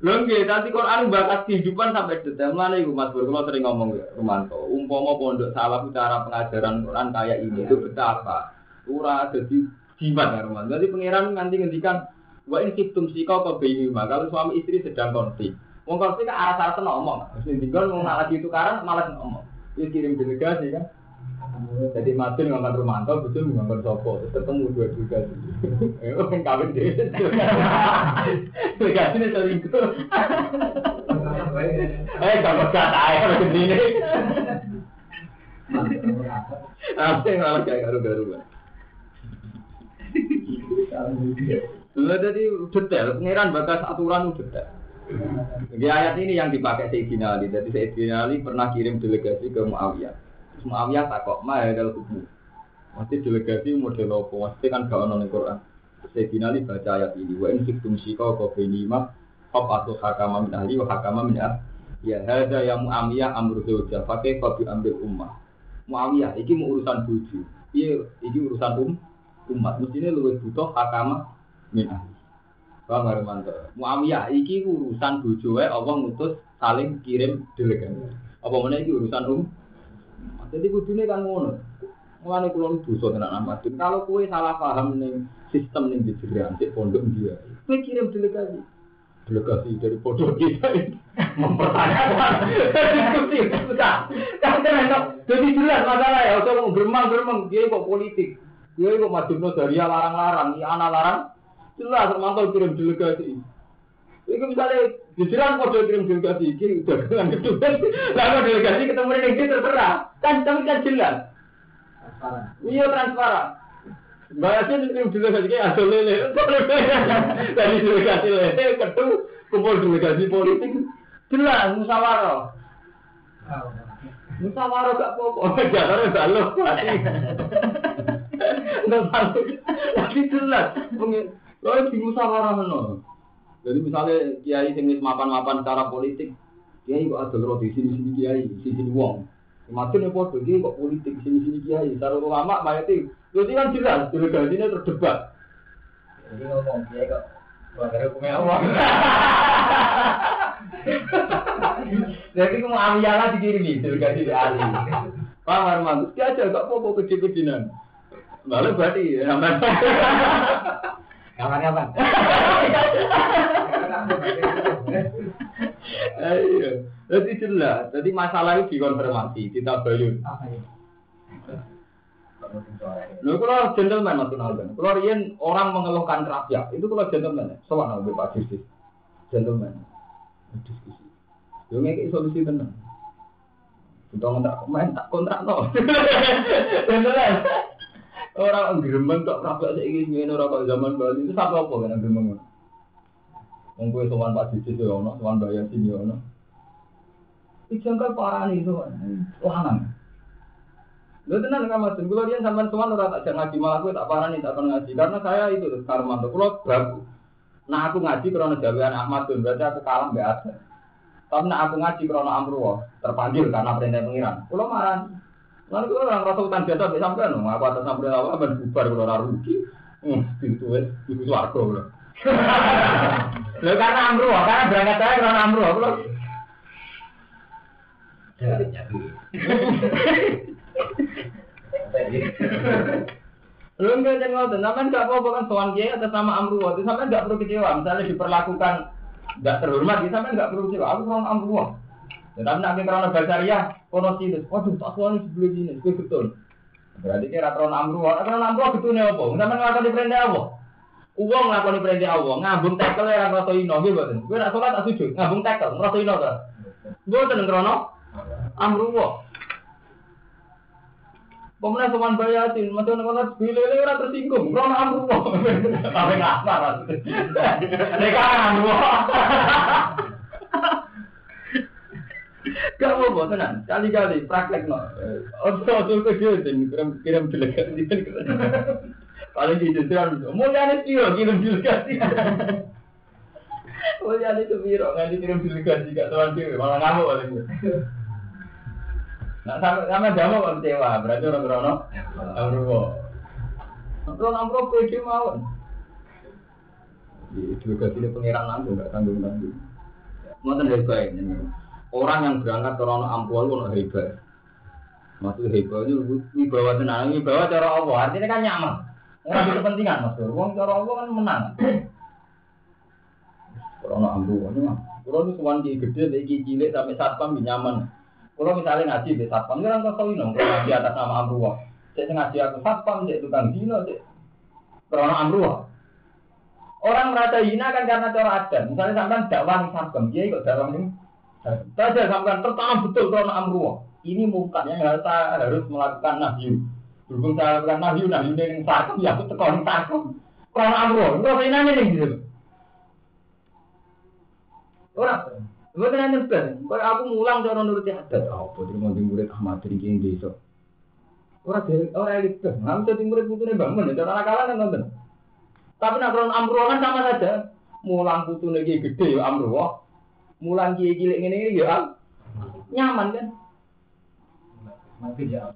Lho nggih, tadi Quran bakat kehidupan sampai detail. Mana ibu Mas Bur, kalau sering ngomong ya, Romanto, umpama pondok salah cara pengajaran Quran kayak ini itu betapa. Ora jadi jimat ya Romanto. Jadi pangeran nanti ngendikan wa in kiptum sika kau mah kalau suami istri sedang konflik. Wong konflik kan arah-arah ngomong. Terus tinggal mau lagi tukaran malah ngomong. Dia kirim delegasi kan. Jadi Martin ngomong Romanto, betul ngomong Sopo, terus ketemu dua delegasi. *laughs* Eh, kan kawin deh. *laughs* Delegasi ini selingkuh. *laughs* Eh, kalau kata ayah macam ini. Apa yang malah kayak garu-garu Lah jadi detail, pengiran bakas aturan detail. Jadi ayat ini yang dipakai Sayyidina Ali. Jadi Sayyidina Ali pernah kirim delegasi ke Muawiyah. Terus Muawiyah takok, ma ya dalam hukum. Mesti delegasi model apa? Mesti kan gak ono Quran. Sayyidina Ali baca ayat ini. Wa in fiktum shika wa bainima Hop atau hakama min ahli wa hakama min ahli. Ya hada yang Muawiyah amru zawja. Pakai kopi ambil ummah. Muawiyah, ini urusan buju. Iya, ini urusan um, umat. Mestinya lebih butuh hakama min ahli. Paham gak Romanto? Muawiyah, iki urusan bojoe Allah ngutus saling kirim delegasi. Apa mana iki urusan um? Jadi kudune kan ngono. Mulane kula dosa tenan amat. Kalau kue salah paham ning sistem ning dijeran sik pondok dia. Kue kirim delegasi. Delegasi dari pondok kita ini mempertanyakan diskusi enak. Jadi jelas masalah ya. Usah mau geremang-geremang dia kok politik. Dia kok madumno dari larang-larang, ya anak larang Jelas Romanto kirim delegasi. Itu misalnya dijeran kode kirim delegasi, ini udah dengan kedua. Lalu *laughs* delegasi ketemu dia terserah. Kan tapi kan jelas. Iya transparan. Yasin kirim delegasi kayak ada lele. *laughs* Dari delegasi lele ketemu kumpul delegasi politik. Jelas musyawarah. Musyawarah gak apa-apa. *laughs* Jalannya balok. Nggak balok. Tapi jelas. Lalu di musyawarah no. Jadi misalnya kiai sing mapan-mapan secara politik, kiai kok ada roh di sini-sini kiai, di sini wong. Makin ya podo kiai kok politik sini-sini kiai, secara ulama mayati. Jadi kan jelas delegasinya terdebat. Jadi ngomong kiai kok Bagaimana hukumnya Allah? *laughs* Jadi kamu ambiala dikirimi delegasi di Ali. *laughs* Paham Arman? Dia aja gak apa-apa kecil-kecilan. Lalu berarti ya, Kamarnya apa? Iya, jadi jelas. Jadi masalah itu dikonfirmasi, kita bayun. Apa ya? Lalu kalau gentleman mas Nalben, kalau rian orang mengeluhkan rakyat, itu kalau gentleman, soal nabi pak diskusi, gentleman, diskusi. Yo ngekik solusi tenang. Kita ngontrak komen tak kontrak no. *laughs* Gentleman. Orang gremeng kok rakyat saiki ngene ora kok zaman Bali itu sapa apa kan gremeng. Wong kowe sowan Pak Didi yo ono, sowan Bayar sini yo ono. Dijangkal nih sowan. Lanang. Lho tenan kan Mas, kula riyen sampean sowan ora tak ngaji malah kowe tak parani tak kon ngaji karena saya itu Karmanto kula baku. Nah aku ngaji karena jawaban Ahmad bin berarti aku kalah mbak ada. Tapi nah aku ngaji karena Amruwa terpanggil karena perintah pengiran. Kula marah. Lalu kalau orang rasa utang jasa sampai sampai nung, apa atas sampai awal ben bubar kalau orang rugi, hmm, itu es, itu suarco loh. Lo karena amru, karena berangkat saya karena amru, lo. Lo enggak jadi ngotot, namanya enggak apa-apa kan soal kiai atas nama amru, itu sampai enggak perlu kecewa, misalnya diperlakukan enggak terhormat, sampai enggak perlu kecewa, aku sama amru. Tapi nak karena bacaria, kono sinus, waduh tak suami sebelum ini, itu betul. Berarti kira krono amru, krono amru betulnya apa? Sampai ngelakoni perintah apa? Uang ngelakoni perintah Allah, ngambung tekel ya ngerasa ino, gitu betul. Gue nak sholat tak sujud, ngambung tekel, ngerasa ino kan? Gue tenang krono amru wah. Pemenang soman bayatin, macam mana kalau bilele orang tersinggung, krono amru wah. Tapi nggak marah. Mereka amru. Gak mau mau tenan, kali-kali praktek no. Ojo ojo ke dia kirim kirim delegasi Paling di jenderal, mulia nih kiro kirim delegasi. Mulia nih tuh kiro nggak dikirim delegasi gak tuan dewi, malah ngamuk paling. Nah sama sama jamu kan kecewa, berarti orang krono amruwo. Krono amruwo pede mawon. Di delegasi ini pengiran langsung nggak tanggung tanggung. Mau tanda baik ini. Orang yang berangkat ke Rono Ampul itu hebat. Maksud hebat itu wibawa tenang, wibawa cara Allah. Artinya kan nyaman. Orang kepentingan mas. Wong cara Allah kan menang. Rono Ampul ini mah. Kalau itu suan di gede, lagi cilik sampai satpam di nyaman. Kalau misalnya ngaji di satpam, orang tahu ini, kalau ngaji atas nama Amruwa. Saya ngaji aku satpam, saya tukang dino, saya Rono Amruwa. Orang merasa hina kan karena cara adat. Misalnya sampai dakwah satpam, dia ikut dakwah ini saja sampai tertanam betul karena amruwa. Ini mukanya harus harus melakukan nahyu. Berhubung saya lakukan nahyu, nahyu yang sakum, ya aku tekan sakum. Karena amruwa, itu apa ini nih gitu. Orang, gue yang kan, kalau aku mulang cara nuruti adat, apa terima di murid Ahmad dari kini desa. Orang dari orang elit kan, nggak bisa murid putune bangun, cara nakalan kan nonton. Tapi nak amruwa kan sama saja. Mulang putune gede ya amruwa, mulan kiai cilik ngene iki ya nyaman kan Mati ya.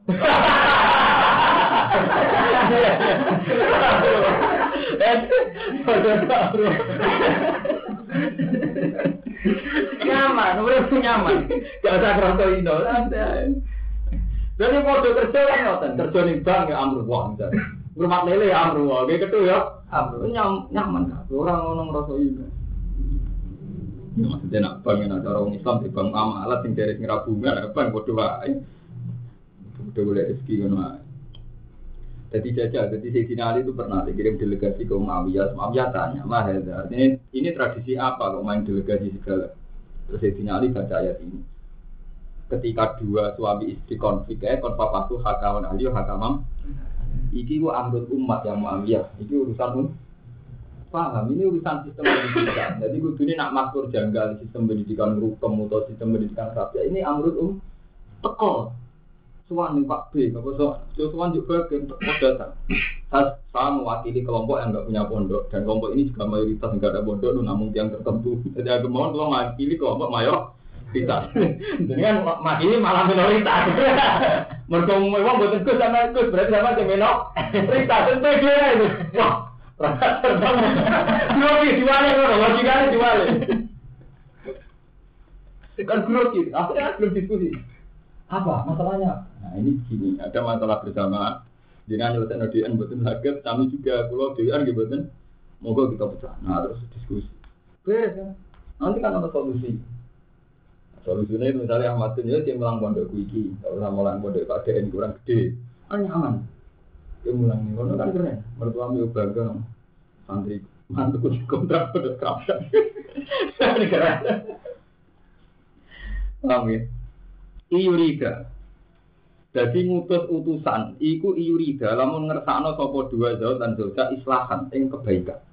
nyaman, urip nyaman. Gak usah kroso indo. Jadi foto kerja kan ngoten, kerja ning bank ya amru wah misalnya. Rumah lele ya amru wah, gitu ya. Amru nyam, nyaman. Orang ngono ngrasa indo. Maksudnya nak bank yang cara orang Islam di bank amalat sing dari ngira bunga, bank bodoh wae. Bodoh boleh rezeki ngono wae. Jadi jajah, jadi Sayyidina Ali itu pernah dikirim delegasi ke Muawiyah. Muawiyah tanya, Mah ini, ini tradisi apa kok main delegasi segala? Terus Sayyidina Ali baca ayat ini. Ketika dua suami istri konflik, eh, konflik hakawan Ali, hakamam. Iki ku amrut umat yang Muawiyah. Iki urusan um, paham ini urusan sistem pendidikan. Jadi kudu ini nak makmur janggal sistem pendidikan rukem atau sistem pendidikan rakyat. Ini amrut um teko. Suwan nih Pak B, apa so? Suwan juga bagian teko datang. Saya, saya mewakili kelompok yang nggak punya pondok dan kelompok ini juga mayoritas nggak ada pondok, lu namun yang tertentu. Jadi aku mohon kalau mewakili kelompok mayoritas. Jadi kan makili malah minoritas. Mereka memang buat gus sama gus berarti sama si minoritas. Itu dia itu. Wah, Grogi diwale ngono, logikane diwale. Kan grogi, akhirnya belum diskusi. Apa masalahnya? Nah ini gini, ada masalah bersama. Jangan nyelesain DN betul sakit, kami juga pulau DN gitu betul. Moga kita pecah. Nah terus diskusi. Beres kan? Nanti kan ada solusi. Solusinya itu misalnya Ahmad Dunia dia melang pondok kuiki, kalau sama melang pondok Pak DN kurang gede, kan nyaman. Dia nih, kan keren. Mertua ambil bangga, santri mantu kontrak pada kerapsan. Ini keren. Paham ya? Iurida. Jadi ngutus utusan, iku iurida, lamun ngersakno sopo dua jauh dan jauh islahan, ing kebaikan.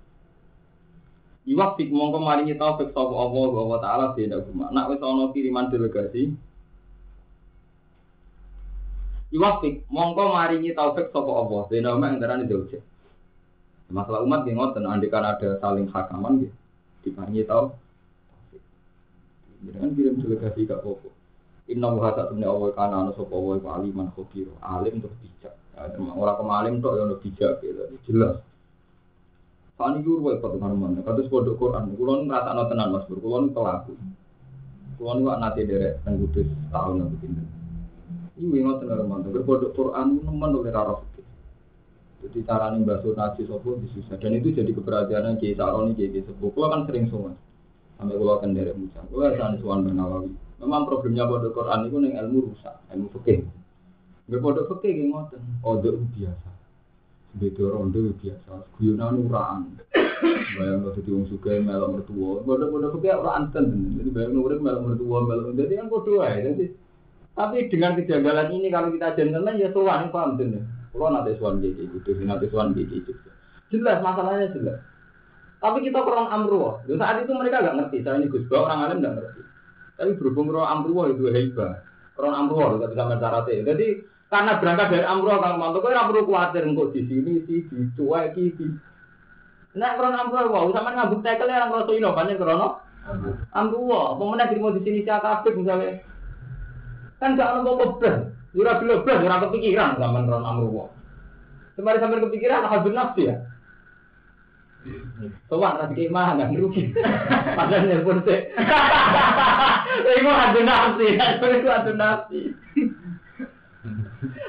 Iwak fik mongko maringi taufik sapa Allah wa taala beda guma. Nak wis ana kiriman delegasi. iwafik mongko maringi taufik sapa Dina dene omek antarané dewe masalah umat di ngoten andikan ada saling hakaman gitu diparingi tau jadi kan kirim delegasi gak popo inna wa hasa tunni awal kana ana sapa wa aliman khabir alim untuk bijak. Ora kemalim tok ya yo bijak gitu jelas. Kan jur wae padha karo mana kados padha Quran. Kulo ngrasakno tenan Mas Bur kulo pelaku. Kulo niku nate derek teng kudus tahun nang Ini ngotot dengan mana? Berpodok Quran, nemen oleh raraf. Jadi cara nih bahasa nasi sopo disusah dan itu jadi keperhatian Kiai Saroni Kiai Sepuh. Kalau kan sering sowan sampai kalau akan dari Musa. Kalau ada sowan bernawawi. Memang problemnya pada Quran itu neng ilmu rusak, ilmu fikih. Gak pada fikih yang ngoten. Odo biasa. Beda rondo biasa. Guyonan uraan. Bayang lo jadi wong suka melok mertua. Bodoh fikih orang anten. Jadi bayang nurik melok mertua melok. Jadi kan bodoh aja. Jadi tapi dengan kejanggalan ini kalau kita gentleman ya sowan paham tuh. Kalau nanti suan gigi gitu, nanti suan gitu. Jelas masalahnya jelas. Tapi kita kurang amruh. Dan saat itu mereka nggak ngerti. Saya ini Gus orang alim nggak ngerti. Tapi berhubung roh amruwa itu hebat. Roh amruwa itu bisa mencarate. Jadi karena berangkat dari amruwa kang mantu ora perlu kuwatir engko di sini sih dicueki di. Nah, krono amruwa wae sama ngabuk tekel orang kroso ino pancen krono meneh dirimo di sini sia kabeh misalnya. Kan gak ono apa blas. Ora bilo blas, ora kepikiran zaman krono amruwa. Semari sampai kepikiran habis nafsi ya. Sowan ra dikemah nggak rugi. *laughs* Padahal nelpon sih. *laughs* Iku adu nafsi, itu adu nafsi.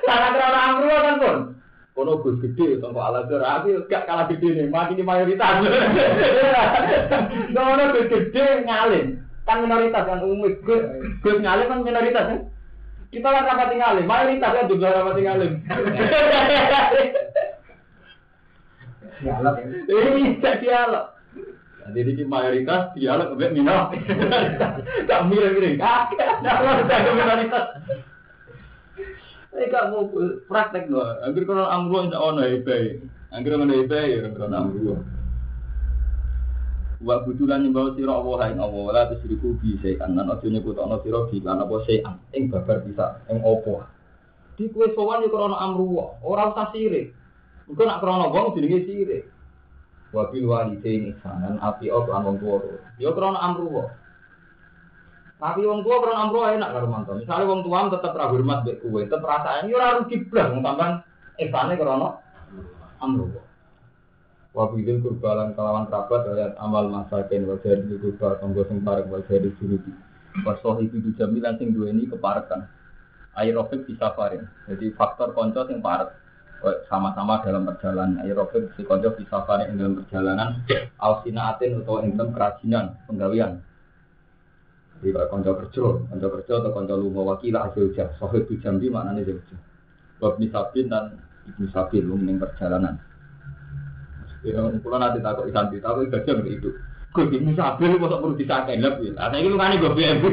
Karena kerana amru kan pun. Kono gus gede, tongko ala tapi gak kalah gede nih, mati di mayoritas. *laughs* Kono gus gede ngalim, kan minoritas kan umum gus gus ngalim kan minoritas kan. Kita lah rapat ngalim, mayoritas kan juga rapat ngalim. Dialog ya. Iya, dialog. Jadi ini mayoritas dialog ke minoritas. Gak mirip-mirip. Dialog ke minoritas. Ini gak mau praktek loh. Agar kalau amru insya Allah hebat. Agar hebat ya kalau. Wa budulan nyembah sira Allah ing Allah la tusriku bi sayan lan aja nyebutana sira bi lan apa sayan ing babar bisa ing apa. Di kue sowan yo krana amru ora usah sirik. Engko nak krana wong jenenge sirik. Wa bil walidaini ihsanan api op lan wong tuwa. Yo krana amru Tapi wong tua krana amru enak karo mantu. Misale wong tua tetep ra hormat mbek kowe, tetep rasane yo ora rugi blas wong sampean ihsane krana amru. Wa bidil kurbalan kelawan kerabat ayat amal masakin wa jadi kurba tonggo sing parek wa jadi jurubi. Wa sahibi jamilan sing duweni keparekan. Aerobik bisa farin. Jadi faktor konco sing parek sama-sama dalam perjalanan. Aerobik si konco bisa farin dalam perjalanan. Ausina atin atau dalam kerajinan, penggawean. Jadi kalau konco kerja, konco kerja atau konco lunga wakila hasil jah. Sahib jambi maknanya jauh Bab nisabin dan ibnu sabil ning perjalanan. Ya, kalau nanti takut ikan kita, takut gajah nggak itu. Gue bingung sabil, kok perlu disakai lebih. Nah, saya itu kan gue BMW.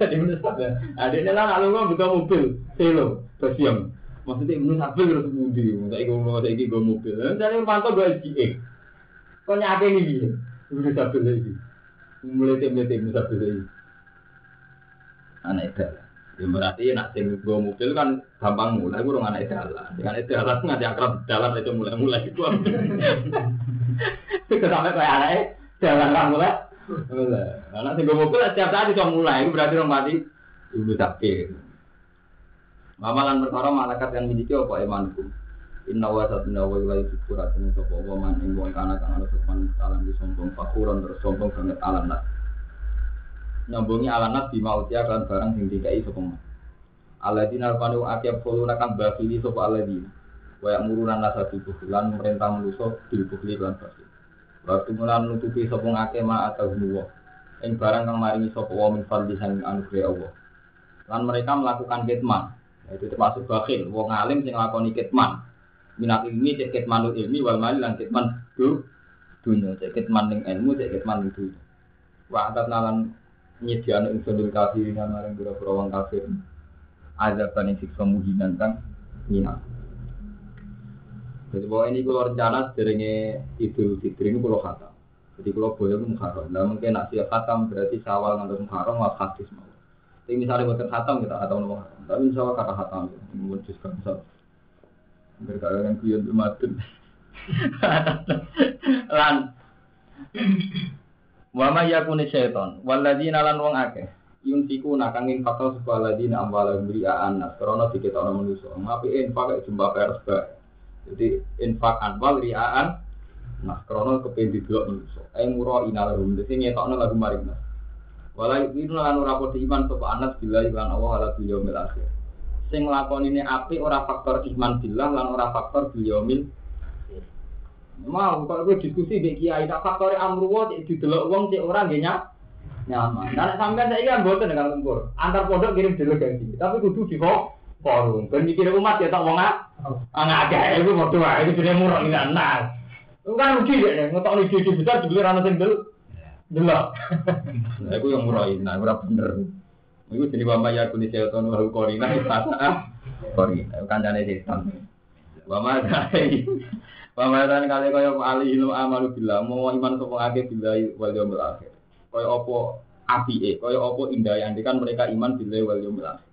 Jadi saya, ada ini lah kalau buka mobil, selo, basiam. Maksudnya menurut sabil harus budi. Saya gue mau saya gue mobil. Jadi pantau gue SGA. Kok nyake ini dia? Menurut sabil lagi. Mulai tim tim sabil lagi. Anak itu. Ya berarti nak sing gue mobil kan gampang mulai, gue anak jalan. Dengan itu jalan *laughs* nggak akrab jalan itu mulai-mulai *laughs* itu. Sampai kayak anaknya jalan kan mulai. Anak sing gue mobil setiap saat bisa mulai, itu berarti orang mati ibu sakit. Mamalan perkara malaikat yang miliki apa imanku. Inna wa satna wa ilai syukurat ini sopa wa man ing wong kana kana sopan salam di sombong fakuran terus sombong banget alanat. Nyambungi alanat bima utia kan barang sing dikai sopa man. Aladina alpanu akiab koluna kan bakili sopa aladina. Wayak murunan nasa bulan merintah menuso bil bukli lan basir. Waktu mulan nutupi sopa ngake ma atau nuwa. Ing barang kang maringi sopa wa min fadli sang anugerah Allah. Lan mereka melakukan kitman. Itu termasuk bakhil. Wong alim sing lakoni kitman. Minat ilmi cek kitmanul ilmi wal mali lan kitman du dunya cek kitman ning ilmu cek kitman ning dunya. Wa nalan nyediano insudul kafirin maring pura-pura wong kafir. Azab kan siksa muhinan kang minat. Jadi bahwa ini kalau rencana sederhana idul fitri ini kalau khatam. Jadi kalau boleh muharram. Nah mungkin nak siap khatam berarti sawal ngantar muharram wal hadis mau. Tapi misalnya bukan khatam kita khatam muharram. Tapi insya Allah kata khatam. Mengucapkan misalnya. Berkala yang kuyon bermatun. *laughs* Lan. Wama yakuni syaiton. Waladina lan wong akeh. Yun siku nakangin fakal sebuah ladina ambala beriaan nas. Karena dikit orang manusia. Ngapi infak jumpa pers. Jadi infak anwal riaan. Nah, karena kepen di dua manusia. Ayo murah inalahum. Jadi ngetokno lagu maring nas. Walau itu lan ora padha iman sapa anas bila iklan Allah ala yaumil akhir. Sing lakoni ini api ora faktor iman billah lan ora faktor bil Mau kalau gue diskusi di kiai, tak faktor amruwa di delok wong cek ora nggih nyaman. Nah sampean saiki kan mboten dengan tempur. Antar pondok kirim delegasi, tapi kudu di kok forum. Ben mikir umat ya tak wong ah. Ngakeh iku padha wae iki jenenge murah nah. Itu kan rugi ya, ngetokno ide besar dibeli ana sing del delok. Nah, *laughs* iku yang murah ini, nah ora bener. Iku jenis wama ya kuni seton wa korina istana. Korina, kancane setan. Wama dai. Wama dan kali kaya ali ilu amalu bila mau iman sapa akeh bila wal yaumil akhir. Kaya apa apike kaya apa indah yang kan mereka iman billahi wal yaumil akhir.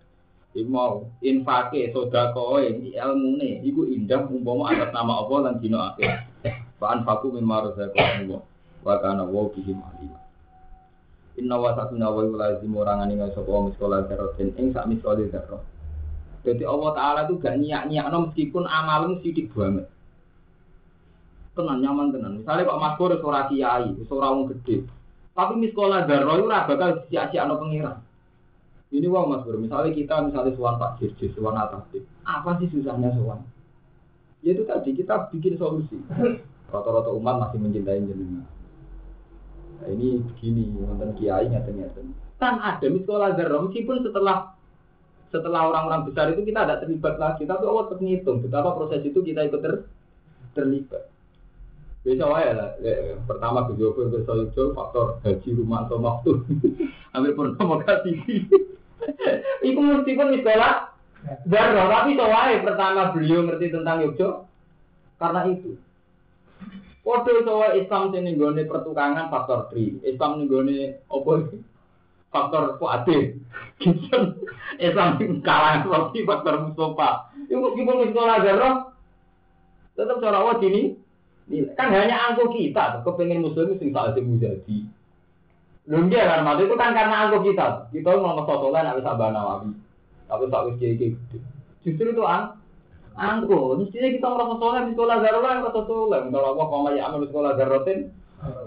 Iku mau infake sedekahe ilmune iku indah umpama atas nama Allah lan dina akhir. Fa anfaqu mimma razaqahum wa kana wa bihim alim. Inna wa satuna wa lazim orang nggak sapa miskola darotin ing sak miskole darah. Jadi Allah Ta'ala itu gak nyiak-nyiak meskipun amalmu sidik banget. Tenan nyaman tenan. Misalnya Pak Mas Bor ora kiai, ora wong gede. Tapi miskola darah itu ora bakal sia-siakno pengiran. Ini wong Mas Bro, misalnya kita misalnya suan Pak Jirjis, suan Atabib, apa sih susahnya suan? Ya itu tadi kita bikin solusi. Rata-rata umat masih mencintai jenengan. Nah, ini begini, nonton kiai ngeten-ngeten. Kan ada miskola darah, meskipun setelah setelah orang-orang besar itu kita tidak terlibat lagi, tapi Allah tetap betapa proses itu kita ikut ter, terlibat. Biasa wae lah. Pertama ke Jogo ke Sojo faktor gaji rumah atau waktu. *laughs* Ambil pertama kasih. Iku mesti pun sekolah. Darah, tapi wae pertama beliau ngerti tentang Yogyo karena itu. Kode soal Islam sini gone pertukangan faktor 3. Islam nih gone apa faktor kuatir. *laughs* Islam kalah lagi faktor Mustafa. Iku iku sekolah darah. Tetap cara ini kan hanya angko kita kepengen muslim sing tak ada jadi. Lho dia kan maksud itu kan karena angko kita. Kita mau ngesosolan nak bisa bana wabi. Tapi tak wis kiai gede. Justru itu ang angko. Mestinya kita merasa soleh di sekolah darurat yang merasa soleh. Kalau aku mau ya amal sekolah daruratin.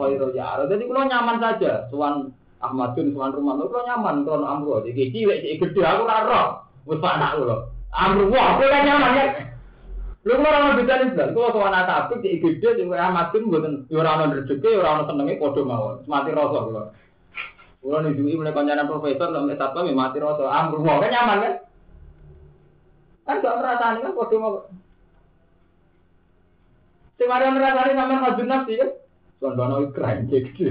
Kau ya. Jadi kalau nyaman saja. Suan Ahmadun, Suan Rumah. Kalau nyaman. Kalau amro. Jadi cilik, gede. Aku raro. Wis anak lo. Amro. Wah, kan nyaman ya. Lu kok ora bisa nih, sowan atabik di gede di Ahmadun mboten yo ora ono rezeki, ora ono senenge padha mawon. Mati rasa kula. Kula nunjuki mulai kancanan profesor sampai satpam ya mati rasa. Amro kan nyaman kan? Kan gak merasani kan padha mawon. Sing mari merasani sampean maju nafsi kan? Dono keren gitu.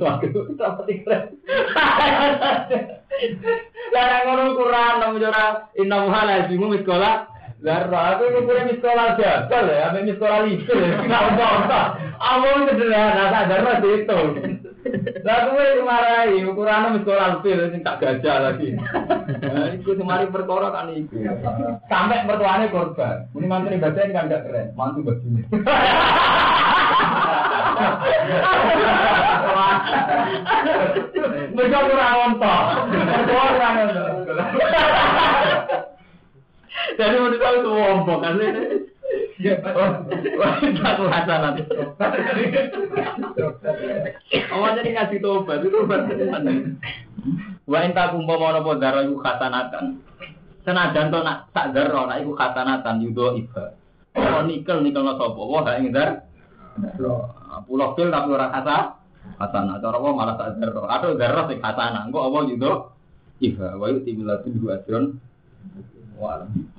Suatu dapat keren. Lah ngono Quran nang jora inna muhala simu sekolah Zarra, aku ini punya sekolah jabal ya, ambil sekolah likur ya, *laughs* nggak usah Amul sederhana, tak zarra itu. Lah gue dimarahi, ukurannya sekolah fil, ini tak gajah lagi. Nah, itu semari perkara kan itu. Sampai mertuanya korban. Ini mantu ibadah kan gak keren, mantu bajunya. *laughs* Mereka kurang ontok, mereka kurang ontok. Jadi menurut saya itu wombok kan ini. Wah, satu hasanat. Oh, jadi ngasih tobat itu berarti Wa inta kumpa mau nopo daro iku khasanatan. Senajan to nak sak daro nak iku khasanatan yudo iba. Oh nikel nikel no sapa? Wah ing dar. Pulau fil tapi ora kata hasanah. Cara apa malah sak daro. Atau daro sing hasanah. Engko apa yudo iba. Wa yuti bilatul ajron. Wa